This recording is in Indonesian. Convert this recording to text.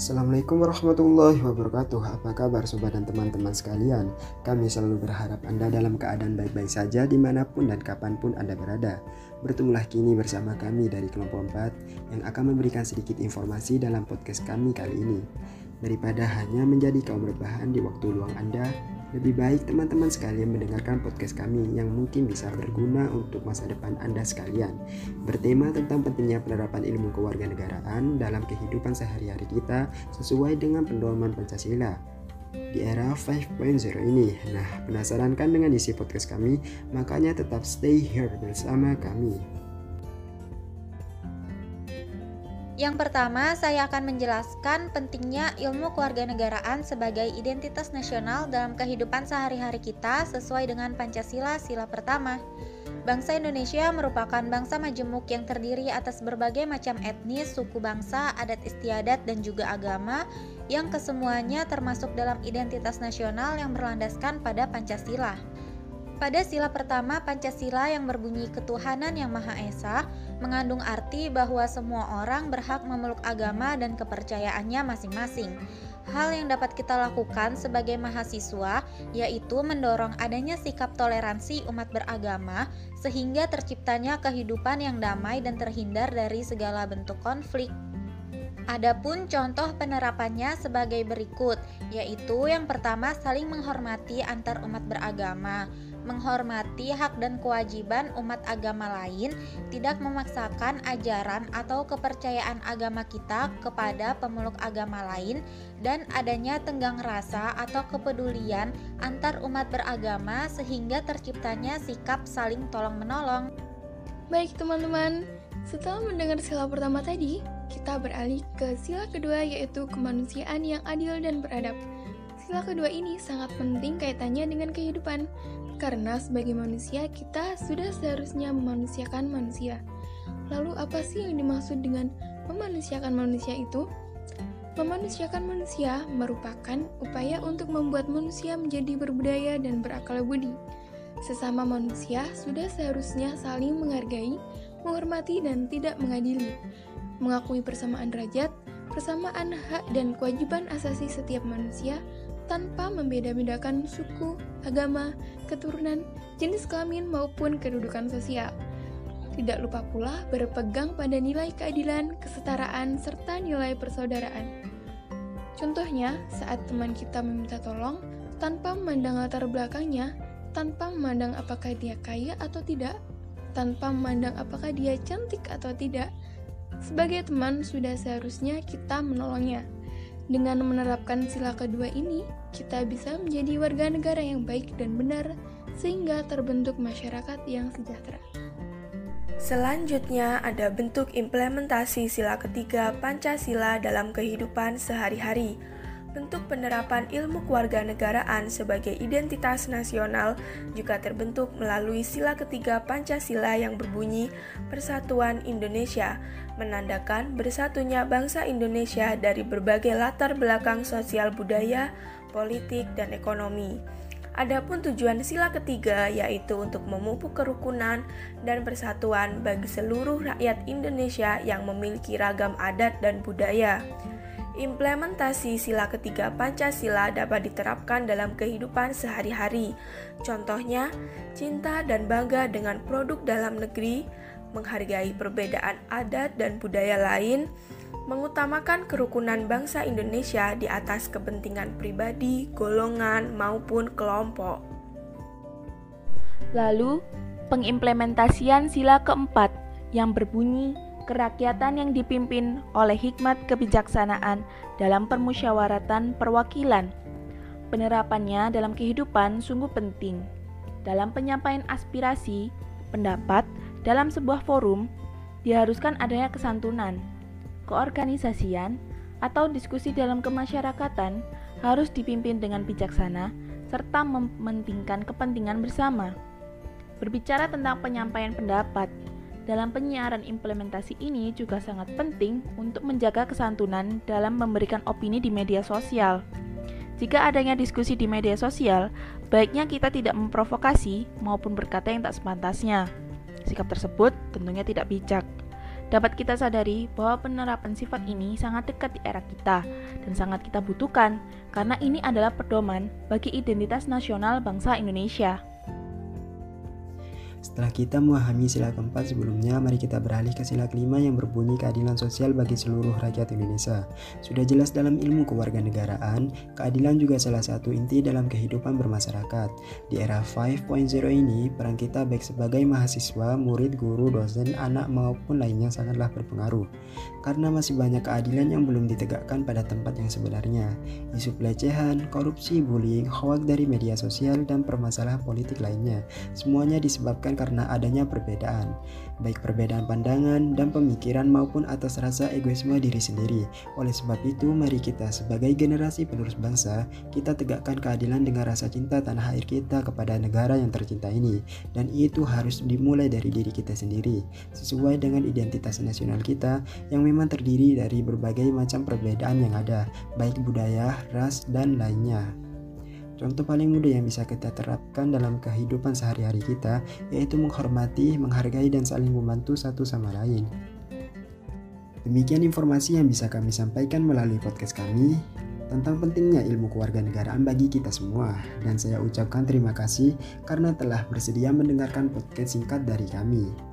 Assalamualaikum warahmatullahi wabarakatuh. Apa kabar sobat dan teman-teman sekalian? Kami selalu berharap Anda dalam keadaan baik-baik saja di mana pun dan kapan pun Anda berada. Bertemulah kini bersama kami dari kelompok 4 Yang akan memberikan sedikit informasi dalam podcast kami kali ini Daripada hanya menjadi kaum rebahan di waktu luang Anda lebih baik teman-teman sekalian mendengarkan podcast kami yang mungkin bisa berguna untuk masa depan Anda sekalian. Bertema tentang pentingnya penerapan ilmu kewarganegaraan dalam kehidupan sehari-hari kita sesuai dengan pendoman Pancasila di era 5.0 ini. Nah, penasaran kan dengan isi podcast kami? Makanya tetap stay here bersama kami. Yang pertama, saya akan menjelaskan pentingnya ilmu kewarganegaraan sebagai identitas nasional dalam kehidupan sehari-hari kita sesuai dengan Pancasila sila pertama. Bangsa Indonesia merupakan bangsa majemuk yang terdiri atas berbagai macam etnis, suku bangsa, adat istiadat, dan juga agama yang kesemuanya termasuk dalam identitas nasional yang berlandaskan pada Pancasila. Pada sila pertama Pancasila yang berbunyi ketuhanan yang Maha Esa mengandung arti bahwa semua orang berhak memeluk agama dan kepercayaannya masing-masing. Hal yang dapat kita lakukan sebagai mahasiswa yaitu mendorong adanya sikap toleransi umat beragama sehingga terciptanya kehidupan yang damai dan terhindar dari segala bentuk konflik. Adapun contoh penerapannya sebagai berikut, yaitu yang pertama saling menghormati antar umat beragama menghormati hak dan kewajiban umat agama lain, tidak memaksakan ajaran atau kepercayaan agama kita kepada pemeluk agama lain, dan adanya tenggang rasa atau kepedulian antar umat beragama sehingga terciptanya sikap saling tolong-menolong. Baik teman-teman, setelah mendengar sila pertama tadi, kita beralih ke sila kedua yaitu kemanusiaan yang adil dan beradab. Sila kedua ini sangat penting kaitannya dengan kehidupan, karena sebagai manusia kita sudah seharusnya memanusiakan manusia. Lalu apa sih yang dimaksud dengan memanusiakan manusia itu? Memanusiakan manusia merupakan upaya untuk membuat manusia menjadi berbudaya dan berakal budi. Sesama manusia sudah seharusnya saling menghargai, menghormati, dan tidak mengadili. Mengakui persamaan derajat, persamaan hak dan kewajiban asasi setiap manusia, tanpa membeda-bedakan suku, agama, keturunan, jenis kelamin maupun kedudukan sosial. Tidak lupa pula berpegang pada nilai keadilan, kesetaraan, serta nilai persaudaraan. Contohnya, saat teman kita meminta tolong, tanpa memandang latar belakangnya, tanpa memandang apakah dia kaya atau tidak, tanpa memandang apakah dia cantik atau tidak, sebagai teman sudah seharusnya kita menolongnya. Dengan menerapkan sila kedua ini, kita bisa menjadi warga negara yang baik dan benar, sehingga terbentuk masyarakat yang sejahtera. Selanjutnya ada bentuk implementasi sila ketiga Pancasila dalam kehidupan sehari-hari. Bentuk penerapan ilmu kewarganegaraan sebagai identitas nasional juga terbentuk melalui sila ketiga Pancasila yang berbunyi Persatuan Indonesia menandakan bersatunya bangsa Indonesia dari berbagai latar belakang sosial budaya, politik, dan ekonomi. Adapun tujuan sila ketiga yaitu untuk memupuk kerukunan dan persatuan bagi seluruh rakyat Indonesia yang memiliki ragam adat dan budaya. Implementasi sila ketiga Pancasila dapat diterapkan dalam kehidupan sehari-hari. Contohnya, cinta dan bangga dengan produk dalam negeri, menghargai perbedaan adat dan budaya lain, mengutamakan kerukunan bangsa Indonesia di atas kepentingan pribadi, golongan, maupun kelompok. Lalu, pengimplementasian sila keempat yang berbunyi kerakyatan yang dipimpin oleh hikmat kebijaksanaan dalam permusyawaratan perwakilan. Penerapannya dalam kehidupan sungguh penting. Dalam penyampaian aspirasi, pendapat, dalam sebuah forum, diharuskan adanya kesantunan, keorganisasian, atau diskusi dalam kemasyarakatan harus dipimpin dengan bijaksana serta mementingkan kepentingan bersama. Berbicara tentang penyampaian pendapat, dalam penyiaran implementasi ini juga sangat penting untuk menjaga kesantunan dalam memberikan opini di media sosial. Jika adanya diskusi di media sosial, baiknya kita tidak memprovokasi maupun berkata yang tak sepantasnya. Sikap tersebut tentunya tidak bijak. Dapat kita sadari bahwa penerapan sifat ini sangat dekat di era kita dan sangat kita butuhkan karena ini adalah pedoman bagi identitas nasional bangsa Indonesia. Setelah kita memahami sila keempat sebelumnya, mari kita beralih ke sila kelima yang berbunyi keadilan sosial bagi seluruh rakyat Indonesia. Sudah jelas dalam ilmu kewarganegaraan, keadilan juga salah satu inti dalam kehidupan bermasyarakat. Di era 5.0 ini, peran kita baik sebagai mahasiswa, murid, guru, dosen, anak maupun lainnya sangatlah berpengaruh. Karena masih banyak keadilan yang belum ditegakkan pada tempat yang sebenarnya. Isu pelecehan, korupsi, bullying, hoak dari media sosial, dan permasalahan politik lainnya. Semuanya disebabkan karena adanya perbedaan, baik perbedaan pandangan dan pemikiran maupun atas rasa egoisme diri sendiri. Oleh sebab itu, mari kita sebagai generasi penerus bangsa, kita tegakkan keadilan dengan rasa cinta tanah air kita kepada negara yang tercinta ini. Dan itu harus dimulai dari diri kita sendiri, sesuai dengan identitas nasional kita yang memang terdiri dari berbagai macam perbedaan yang ada, baik budaya, ras, dan lainnya. Contoh paling mudah yang bisa kita terapkan dalam kehidupan sehari-hari kita yaitu menghormati, menghargai, dan saling membantu satu sama lain. Demikian informasi yang bisa kami sampaikan melalui podcast kami tentang pentingnya ilmu kewarganegaraan bagi kita semua. Dan saya ucapkan terima kasih karena telah bersedia mendengarkan podcast singkat dari kami.